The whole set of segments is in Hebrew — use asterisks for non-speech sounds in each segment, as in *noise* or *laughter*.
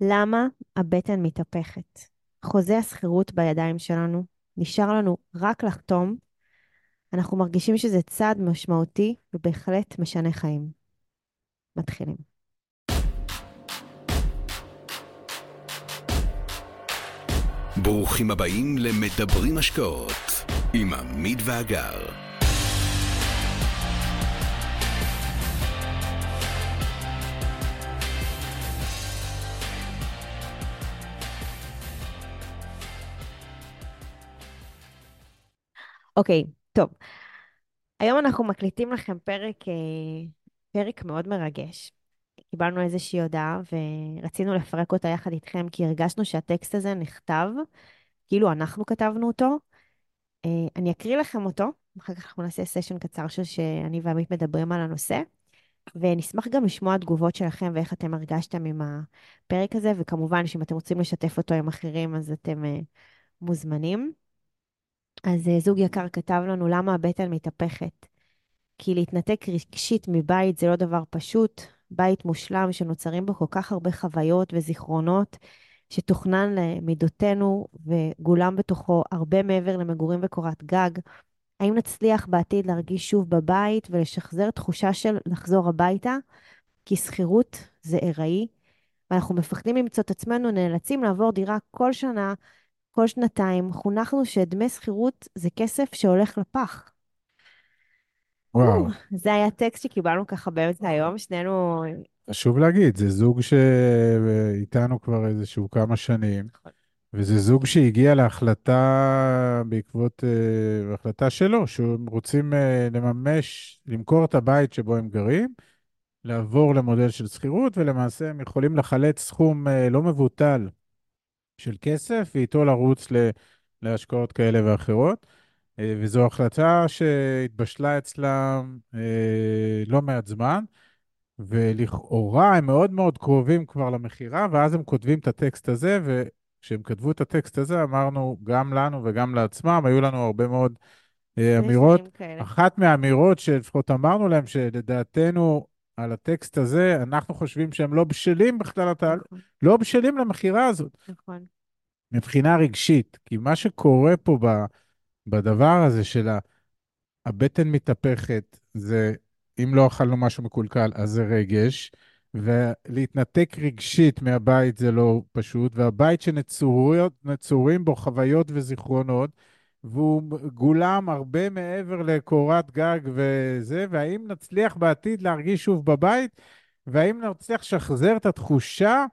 למה הבטן מתהפכת? חוזה השכירות בידיים שלנו, נשאר לנו רק לחתום. אנחנו מרגישים שזה צעד משמעותי ובהחלט משנה חיים. מתחילים. ברוכים הבאים למדברים השקעות עם עמית ואגר. אוקיי, טוב. היום אנחנו מקליטים לכם פרק, אה, פרק מאוד מרגש. קיבלנו איזושהי הודעה ורצינו לפרק אותה יחד איתכם, כי הרגשנו שהטקסט הזה נכתב, כאילו אנחנו כתבנו אותו. אה, אני אקריא לכם אותו, אחר כך אנחנו נעשה סשן קצר של שאני ועמית מדברים על הנושא, ונשמח גם לשמוע תגובות שלכם ואיך אתם הרגשתם עם הפרק הזה, וכמובן שאם אתם רוצים לשתף אותו עם אחרים, אז אתם אה, מוזמנים. אז אה, זוג יקר כתב לנו, למה הבטן מתהפכת? כי להתנתק רגשית מבית זה לא דבר פשוט. בית מושלם שנוצרים בו כל כך הרבה חוויות וזיכרונות, שתוכנן למידותינו וגולם בתוכו הרבה מעבר למגורים וקורת גג. האם נצליח בעתיד להרגיש שוב בבית ולשחזר תחושה של לחזור הביתה? כי שכירות זה ארעי, ואנחנו מפחדים למצוא את עצמנו נאלצים לעבור דירה כל שנה כל שנתיים חונכנו שדמי שכירות זה כסף שהולך לפח. וואו. זה היה טקסט שקיבלנו ככה באמצע היום, שנינו... חשוב להגיד, זה זוג שאיתנו כבר איזשהו כמה שנים, נכון. וזה זוג שהגיע להחלטה בעקבות, uh, החלטה שלו, שהם רוצים uh, לממש, למכור את הבית שבו הם גרים, לעבור למודל של שכירות, ולמעשה הם יכולים לחלץ סכום uh, לא מבוטל של כסף, ואיתו לרוץ ל, להשקעות כאלה ואחרות. אה, וזו החלטה שהתבשלה אצלם אה, לא מעט זמן, ולכאורה הם מאוד מאוד קרובים כבר למכירה, ואז הם כותבים את הטקסט הזה, וכשהם כתבו את הטקסט הזה אמרנו גם לנו וגם לעצמם, היו לנו הרבה מאוד אה, אמירות. אחת מהאמירות שלפחות אמרנו להם, שלדעתנו על הטקסט הזה, אנחנו חושבים שהם לא בשלים בכלל, נכון. לא בשלים למכירה הזאת. נכון. מבחינה רגשית, כי מה שקורה פה ב... בדבר הזה של הבטן מתהפכת, זה אם לא אכלנו משהו מקולקל, אז זה רגש, ולהתנתק רגשית מהבית זה לא פשוט, והבית שנצורים בו חוויות וזיכרונות, והוא גולם הרבה מעבר לקורת גג וזה, והאם נצליח בעתיד להרגיש שוב בבית, והאם נצליח לשחזר את התחושה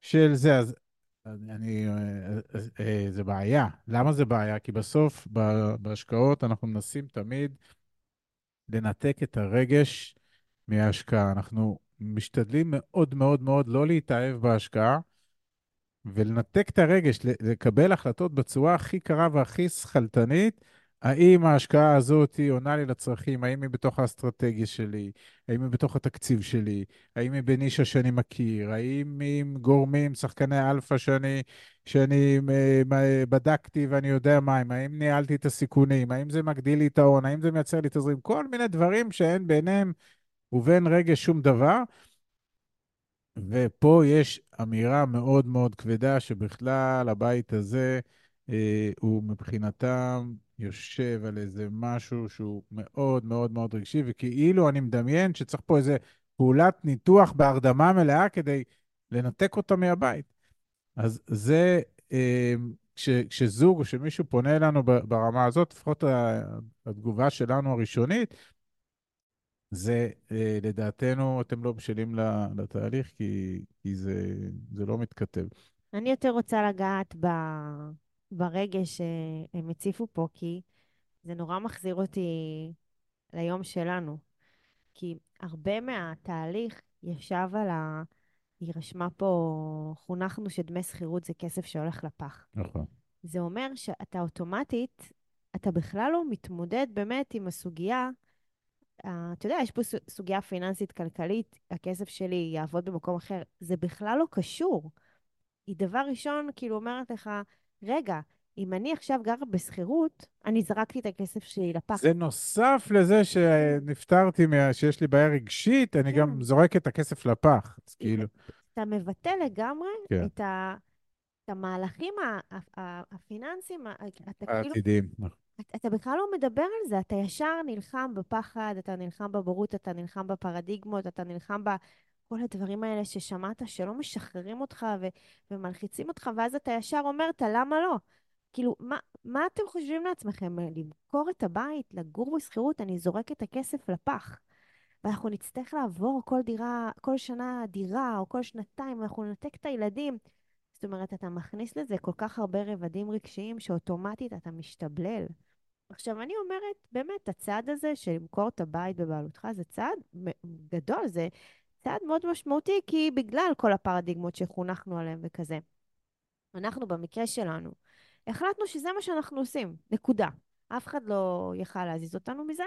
של זה. אז אני, אה, זה בעיה. למה זה בעיה? כי בסוף, בהשקעות, אנחנו מנסים תמיד לנתק את הרגש מההשקעה. אנחנו משתדלים מאוד מאוד מאוד לא להתאהב בהשקעה ולנתק את הרגש, לקבל החלטות בצורה הכי קרה והכי שכלתנית, האם ההשקעה הזאת היא עונה לי לצרכים? האם היא בתוך האסטרטגיה שלי? האם היא בתוך התקציב שלי? האם היא בנישה שאני מכיר? האם היא עם גורמים, שחקני אלפא שאני, שאני אה, בדקתי ואני יודע מה הם? האם ניהלתי את הסיכונים? האם זה מגדיל לי את ההון? האם זה מייצר לי תזרים? כל מיני דברים שאין ביניהם ובין רגש שום דבר. ופה יש אמירה מאוד מאוד כבדה שבכלל הבית הזה אה, הוא מבחינתם יושב על איזה משהו שהוא מאוד מאוד מאוד רגשי, וכאילו אני מדמיין שצריך פה איזה פעולת ניתוח בהרדמה מלאה כדי לנתק אותה מהבית. אז זה, אה, כש, או שמישהו פונה אלינו ברמה הזאת, לפחות התגובה שלנו הראשונית, זה אה, לדעתנו, אתם לא בשלים לתהליך, כי, כי זה, זה לא מתכתב. אני יותר רוצה לגעת ב... ברגש שהם הציפו פה, כי זה נורא מחזיר אותי ליום שלנו. כי הרבה מהתהליך ישב על ה... היא רשמה פה, חונכנו שדמי שכירות זה כסף שהולך לפח. נכון. זה אומר שאתה אוטומטית, אתה בכלל לא מתמודד באמת עם הסוגיה, אתה יודע, יש פה סוגיה פיננסית כלכלית, הכסף שלי יעבוד במקום אחר, זה בכלל לא קשור. היא דבר ראשון, כאילו אומרת לך, רגע, אם אני עכשיו גרה בשכירות, אני זרקתי את הכסף שלי לפח. זה נוסף לזה שנפטרתי, מה... שיש לי בעיה רגשית, אני כן. גם זורק את הכסף לפח, אז כאילו... אתה מבטא לגמרי כן, את, ה, את המהלכים הפיננסיים, אתה כאילו, העתידיים. אתה, אתה בכלל לא מדבר על זה, אתה ישר נלחם בפחד, אתה נלחם בבורות, אתה נלחם בפרדיגמות, אתה נלחם בכל הדברים האלה ששמעת שלא משחררים אותך ו, ומלחיצים אותך, ואז אתה ישר אומר, אתה למה לא? כאילו, מה, מה אתם חושבים לעצמכם? למכור את הבית, לגור בשכירות, אני זורק את הכסף לפח. ואנחנו נצטרך לעבור כל דירה, כל שנה דירה, או כל שנתיים, ואנחנו ננתק את הילדים. זאת אומרת, אתה מכניס לזה כל כך הרבה רבדים רגשיים, שאוטומטית אתה משתבלל. עכשיו, אני אומרת, באמת, הצעד הזה של למכור את הבית בבעלותך, זה צעד גדול, זה צעד מאוד משמעותי, כי בגלל כל הפרדיגמות שחונכנו עליהן וכזה. אנחנו, במקרה שלנו, החלטנו שזה מה שאנחנו עושים, נקודה. אף אחד לא יכל להזיז אותנו מזה,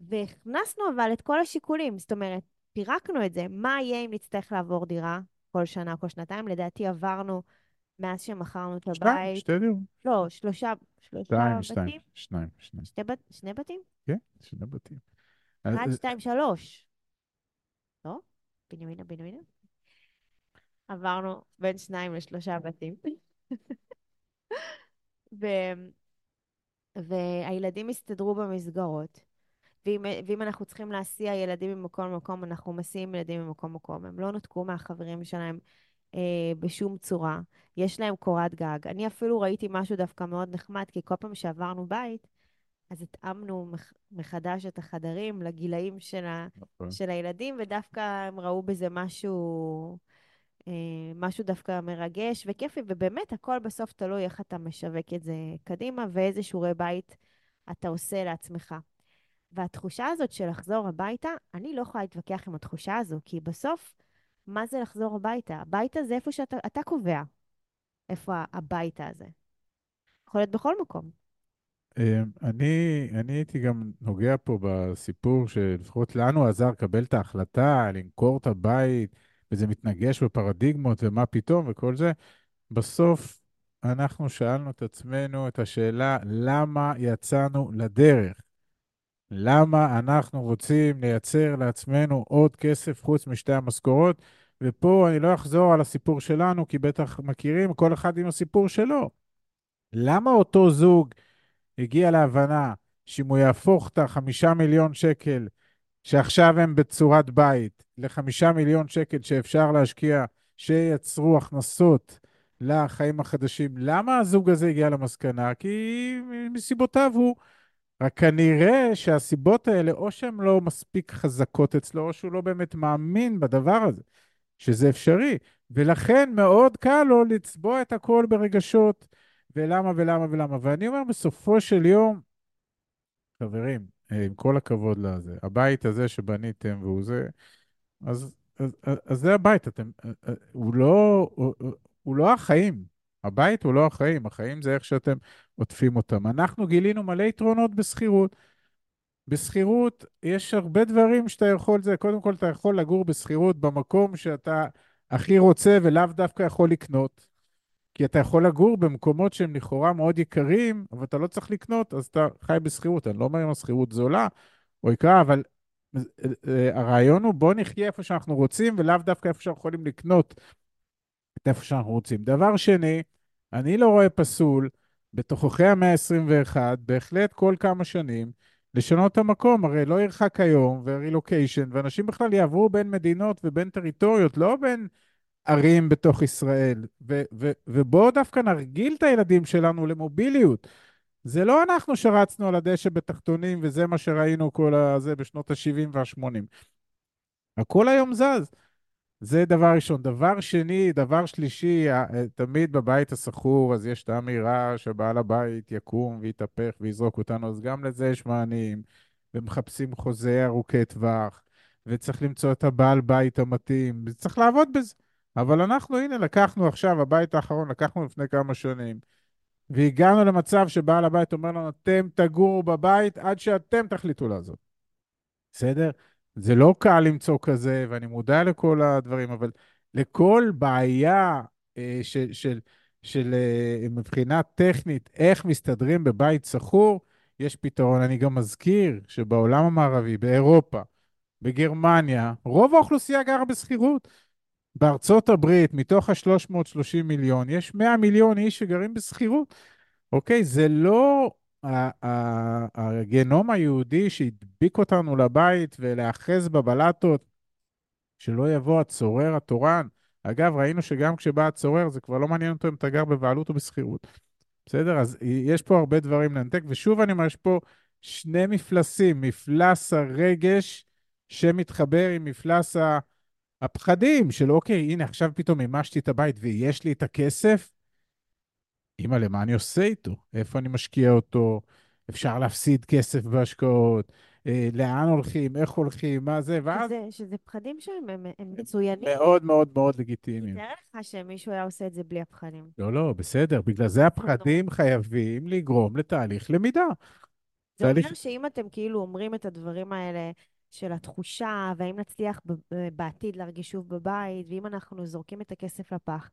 והכנסנו אבל את כל השיקולים. זאת אומרת, פירקנו את זה. מה יהיה אם נצטרך לעבור דירה כל שנה, כל שנתיים? לדעתי עברנו מאז שמכרנו את הבית. שתי דירות. לא, שלושה, שלושה שתיים, בתים. שתיים, שניים, שניים. שתי בת, שני בתים? כן, שני בתים. אחד, אז- שתיים, שלוש. לא? בנימינה, בנימינה? עברנו בין שניים לשלושה בתים. *laughs* ו... והילדים הסתדרו במסגרות. ואם, ואם אנחנו צריכים להסיע ילדים ממקום למקום, אנחנו מסיעים ילדים ממקום למקום. הם לא נותקו מהחברים שלהם אה, בשום צורה. יש להם קורת גג. אני אפילו ראיתי משהו דווקא מאוד נחמד, כי כל פעם שעברנו בית, אז התאמנו מח, מחדש את החדרים לגילאים של, ה, נכון. של הילדים, ודווקא הם ראו בזה משהו, אה, משהו דווקא מרגש וכיפי, ובאמת הכל בסוף תלוי איך אתה משווק את זה קדימה, ואיזה שיעורי בית אתה עושה לעצמך. והתחושה הזאת של לחזור הביתה, אני לא יכולה להתווכח עם התחושה הזו, כי בסוף, מה זה לחזור הביתה? הביתה זה איפה שאתה אתה קובע, איפה הביתה הזה. יכול להיות בכל מקום. אמ, אני, אני הייתי גם נוגע פה בסיפור שלפחות לנו עזר לקבל את ההחלטה, למכור את הבית, וזה מתנגש בפרדיגמות ומה פתאום וכל זה. בסוף אנחנו שאלנו את עצמנו את השאלה, למה יצאנו לדרך? למה אנחנו רוצים לייצר לעצמנו עוד כסף חוץ משתי המשכורות? ופה אני לא אחזור על הסיפור שלנו, כי בטח מכירים, כל אחד עם הסיפור שלו. למה אותו זוג הגיע להבנה שאם הוא יהפוך את החמישה מיליון שקל שעכשיו הם בצורת בית לחמישה מיליון שקל שאפשר להשקיע, שייצרו הכנסות לחיים החדשים, למה הזוג הזה הגיע למסקנה? כי מסיבותיו הוא. רק כנראה שהסיבות האלה, או שהן לא מספיק חזקות אצלו, או שהוא לא באמת מאמין בדבר הזה, שזה אפשרי. ולכן מאוד קל לו לצבוע את הכל ברגשות, ולמה ולמה ולמה. ואני אומר, בסופו של יום, חברים, אה, עם כל הכבוד לזה, הבית הזה שבניתם והוא זה, אז, אז, אז, אז זה הבית, אתם, אה, אה, הוא לא, הוא, הוא לא החיים. הבית הוא לא החיים, החיים זה איך שאתם עוטפים אותם. אנחנו גילינו מלא יתרונות בשכירות. בשכירות יש הרבה דברים שאתה יכול זה. קודם כל, אתה יכול לגור בשכירות במקום שאתה הכי רוצה ולאו דווקא יכול לקנות. כי אתה יכול לגור במקומות שהם לכאורה מאוד יקרים, אבל אתה לא צריך לקנות, אז אתה חי בשכירות. אני לא אומר אם השכירות זולה או יקרה, אבל אה, אה, הרעיון הוא בוא נחיה איפה שאנחנו רוצים ולאו דווקא איפה שאנחנו יכולים לקנות איפה שאנחנו רוצים. דבר שני, אני לא רואה פסול בתוככי המאה ה-21, בהחלט כל כמה שנים, לשנות את המקום. הרי לא ירחק היום ורילוקיישן, ואנשים בכלל יעברו בין מדינות ובין טריטוריות, לא בין ערים בתוך ישראל. ו- ו- ובואו דווקא נרגיל את הילדים שלנו למוביליות. זה לא אנחנו שרצנו על הדשא בתחתונים, וזה מה שראינו כל הזה בשנות ה-70 וה-80. הכל היום זז. זה דבר ראשון. דבר שני, דבר שלישי, תמיד בבית השכור, אז יש את האמירה שבעל הבית יקום ויתהפך ויזרוק אותנו, אז גם לזה יש מענים, ומחפשים חוזה ארוכי טווח, וצריך למצוא את הבעל בית המתאים, וצריך לעבוד בזה. אבל אנחנו, הנה, לקחנו עכשיו, הבית האחרון, לקחנו לפני כמה שנים, והגענו למצב שבעל הבית אומר לנו, אתם תגורו בבית עד שאתם תחליטו לעזוב. בסדר? זה לא קל למצוא כזה, ואני מודע לכל הדברים, אבל לכל בעיה אה, של, של, של אה, מבחינה טכנית, איך מסתדרים בבית שכור, יש פתרון. אני גם מזכיר שבעולם המערבי, באירופה, בגרמניה, רוב האוכלוסייה גרה בשכירות. בארצות הברית, מתוך ה-330 מיליון, יש 100 מיליון איש שגרים בשכירות. אוקיי? זה לא הגנום היהודי שהדביק אותנו לבית ולהאחז בבלטות, שלא יבוא הצורר התורן. אגב, ראינו שגם כשבא הצורר, זה כבר לא מעניין אותו אם אתה גר בבעלות או בשכירות. בסדר? אז יש פה הרבה דברים לנתק, ושוב אני אומר, יש פה שני מפלסים, מפלס הרגש שמתחבר עם מפלס. הפחדים של אוקיי, הנה עכשיו פתאום מימשתי את הבית ויש לי את הכסף, אימא'לה, מה אני עושה איתו? איפה אני משקיע אותו? אפשר להפסיד כסף בהשקעות, אה, לאן הולכים, איך הולכים, מה זה, ואז שזה, שזה פחדים שהם הם, הם מצוינים. מאוד מאוד מאוד לגיטימיים. תאר לך שמישהו היה עושה את זה בלי הפחדים. לא, לא, בסדר, בגלל זה הפחדים חייבים לגרום לתהליך למידה. זה אומר תהליך... שאם אתם כאילו אומרים את הדברים האלה של התחושה, והאם נצליח בעתיד להרגיש שוב בבית, ואם אנחנו זורקים את הכסף לפח,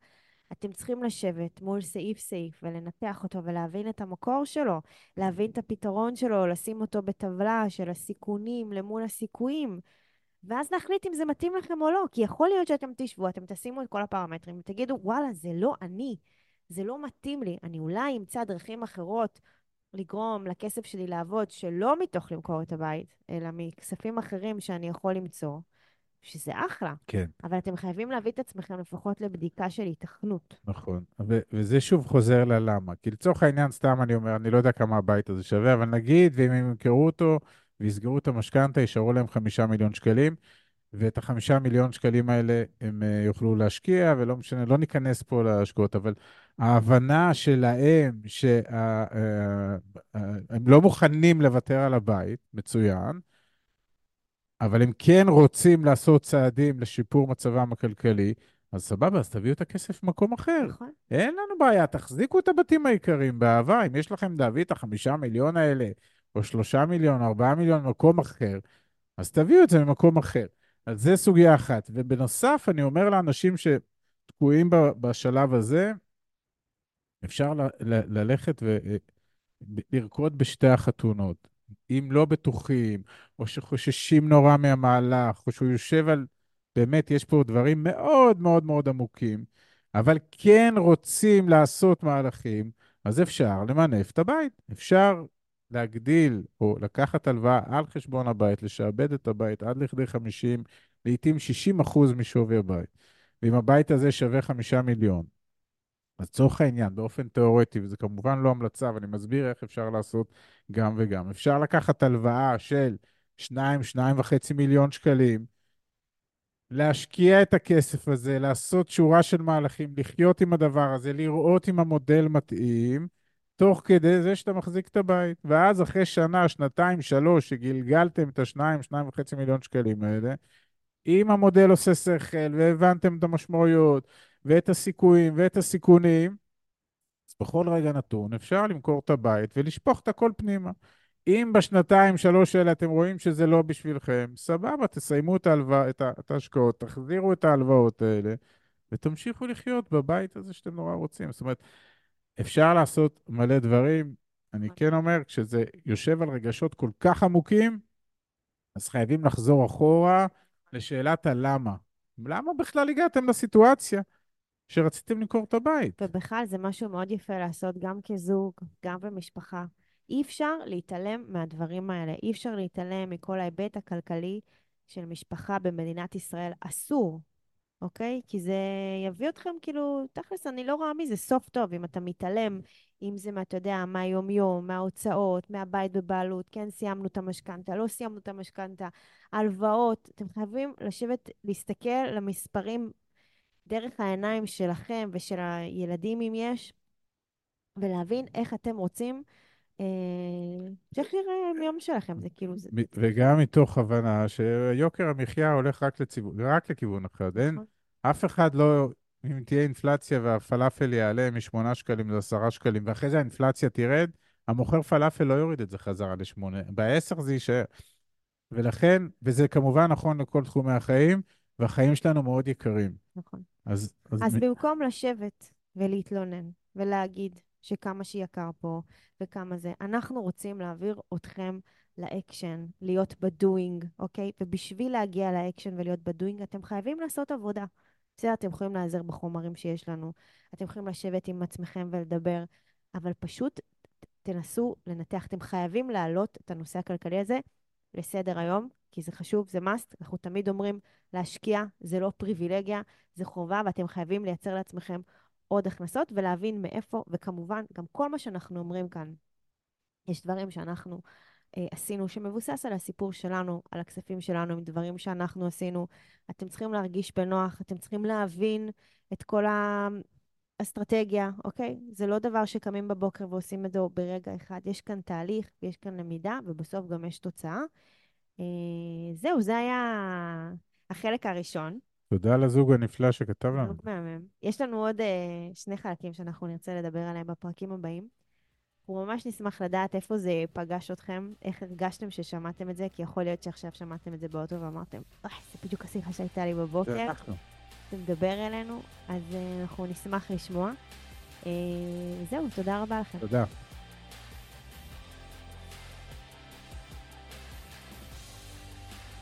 אתם צריכים לשבת מול סעיף-סעיף ולנתח אותו ולהבין את המקור שלו, להבין את הפתרון שלו, לשים אותו בטבלה של הסיכונים למול הסיכויים, ואז להחליט אם זה מתאים לכם או לא, כי יכול להיות שאתם תשבו, אתם תשימו את כל הפרמטרים ותגידו, וואלה, זה לא אני, זה לא מתאים לי, אני אולי אמצא דרכים אחרות לגרום לכסף שלי לעבוד שלא מתוך למכור את הבית, אלא מכספים אחרים שאני יכול למצוא, שזה אחלה. כן, אבל אתם חייבים להביא את עצמכם לפחות לבדיקה של היתכנות. נכון. ו- וזה שוב חוזר ללמה. כי לצורך העניין, סתם אני אומר, אני לא יודע כמה הבית הזה שווה, אבל נגיד, ואם הם ימכרו אותו ויסגרו את המשכנתה, יישארו להם חמישה מיליון שקלים, ואת החמישה מיליון שקלים האלה הם uh, יוכלו להשקיע, ולא משנה, לא ניכנס פה להשקעות, אבל ההבנה שלהם שהם uh, uh, לא מוכנים לוותר על הבית, מצוין, אבל הם כן רוצים לעשות צעדים לשיפור מצבם הכלכלי, אז סבבה, אז תביאו את הכסף במקום אחר. נכון? אין לנו בעיה, תחזיקו את הבתים היקרים באהבה. אם יש לכם להביא את החמישה מיליון האלה, או שלושה מיליון, ארבעה מיליון במקום אחר, אז תביאו את זה ממקום אחר. אז זה סוגיה אחת. ובנוסף, אני אומר לאנשים שתקועים בשלב הזה, אפשר ל- ל- ללכת ולרקוד בשתי החתונות. אם לא בטוחים, או שחוששים נורא מהמהלך, או שהוא יושב על... באמת, יש פה דברים מאוד מאוד מאוד עמוקים, אבל כן רוצים לעשות מהלכים, אז אפשר למנף את הבית. אפשר להגדיל או לקחת הלוואה על חשבון הבית, לשעבד את הבית עד לכדי 50, לעתים 60 אחוז משווי הבית. ואם הבית הזה שווה 5 מיליון, אז לצורך העניין, באופן תיאורטי, וזה כמובן לא המלצה, ואני מסביר איך אפשר לעשות גם וגם. אפשר לקחת הלוואה של 2, 2.5 מיליון שקלים, להשקיע את הכסף הזה, לעשות שורה של מהלכים, לחיות עם הדבר הזה, לראות אם המודל מתאים, תוך כדי זה שאתה מחזיק את הבית. ואז אחרי שנה, שנתיים, שלוש, שגלגלתם את השניים, שניים וחצי מיליון שקלים האלה, אם המודל עושה שכל והבנתם את המשמעויות ואת הסיכויים ואת הסיכונים, אז בכל רגע נתון אפשר למכור את הבית ולשפוך את הכל פנימה. אם בשנתיים, שלוש האלה אתם רואים שזה לא בשבילכם, סבבה, תסיימו את, ההלווא, את, ההשקעות, תחזירו את ההלוואות האלה ותמשיכו לחיות בבית הזה שאתם נורא רוצים. זאת אומרת, אפשר לעשות מלא דברים. אני כן אומר, כשזה יושב על רגשות כל כך עמוקים, אז חייבים לחזור אחורה לשאלת הלמה. למה בכלל הגעתם לסיטואציה שרציתם למכור את הבית? ובכלל זה משהו מאוד יפה לעשות גם כזוג, גם במשפחה. אי אפשר להתעלם מהדברים האלה. אי אפשר להתעלם מכל ההיבט הכלכלי של משפחה במדינת ישראל. אסור, אוקיי? כי זה יביא אתכם, כאילו, תכלס, אני לא רואה מזה סוף טוב. אם אתה מתעלם, אם זה, אתה יודע, מהיום-יום, מההוצאות, מהבית בבעלות, כן סיימנו את המשכנתה, לא סיימנו את המשכנתה, הלוואות, אתם חייבים לשבת, להסתכל למספרים דרך העיניים שלכם ושל הילדים, אם יש, ולהבין איך אתם רוצים, אה, שאיך יראה היום שלכם. זה כאילו, זה... וגם מתוך הבנה שיוקר המחיה הולך רק, לציבור, רק לכיוון אחד. אין, נכון. אף אחד לא, אם תהיה אינפלציה והפלאפל יעלה מ-8 שקלים ל-10 שקלים, ואחרי זה האינפלציה תרד, המוכר פלאפל לא יוריד את זה חזרה ל-8, ב-10 זה יישאר. ולכן, וזה כמובן נכון לכל תחומי החיים, והחיים שלנו מאוד יקרים. נכון. אז, אז, אז מ- במקום לשבת ולהתלונן ולהגיד שכמה שיקר פה וכמה זה, אנחנו רוצים להעביר אתכם לאקשן, להיות ב doing, אוקיי? ובשביל להגיע לאקשן ולהיות ב doing, אתם חייבים לעשות עבודה. בסדר, אתם יכולים להיעזר בחומרים שיש לנו, אתם יכולים לשבת עם עצמכם ולדבר, אבל פשוט תנסו לנתח. אתם חייבים להעלות את הנושא הכלכלי הזה לסדר היום, כי זה חשוב, זה must. אנחנו תמיד אומרים, להשקיע זה לא פריבילגיה, זה חובה, ואתם חייבים לייצר לעצמכם עוד הכנסות ולהבין מאיפה, וכמובן, גם כל מה שאנחנו אומרים כאן, יש דברים שאנחנו אה, עשינו שמבוסס על הסיפור שלנו, על הכספים שלנו, עם דברים שאנחנו עשינו. אתם צריכים להרגיש בנוח, אתם צריכים להבין את כל האסטרטגיה, אוקיי? זה לא דבר שקמים בבוקר ועושים את זה ברגע אחד. יש כאן תהליך, יש כאן למידה, ובסוף גם יש תוצאה. אה, זהו, זה היה החלק הראשון. תודה לזוג הנפלא שכתב לנו. זוג מהמם. יש לנו עוד אה, שני חלקים שאנחנו נרצה לדבר עליהם בפרקים הבאים. אנחנו ממש נשמח לדעת איפה זה פגש אתכם, איך הרגשתם ששמעתם את זה, כי יכול להיות שעכשיו שמעתם את זה באוטו ואמרתם, אוי, זה בדיוק השיחה שהייתה לי בבוקר. זה אנחנו. זה מדבר אלינו, אז uh, אנחנו נשמח לשמוע. זהו, תודה רבה לכם. תודה.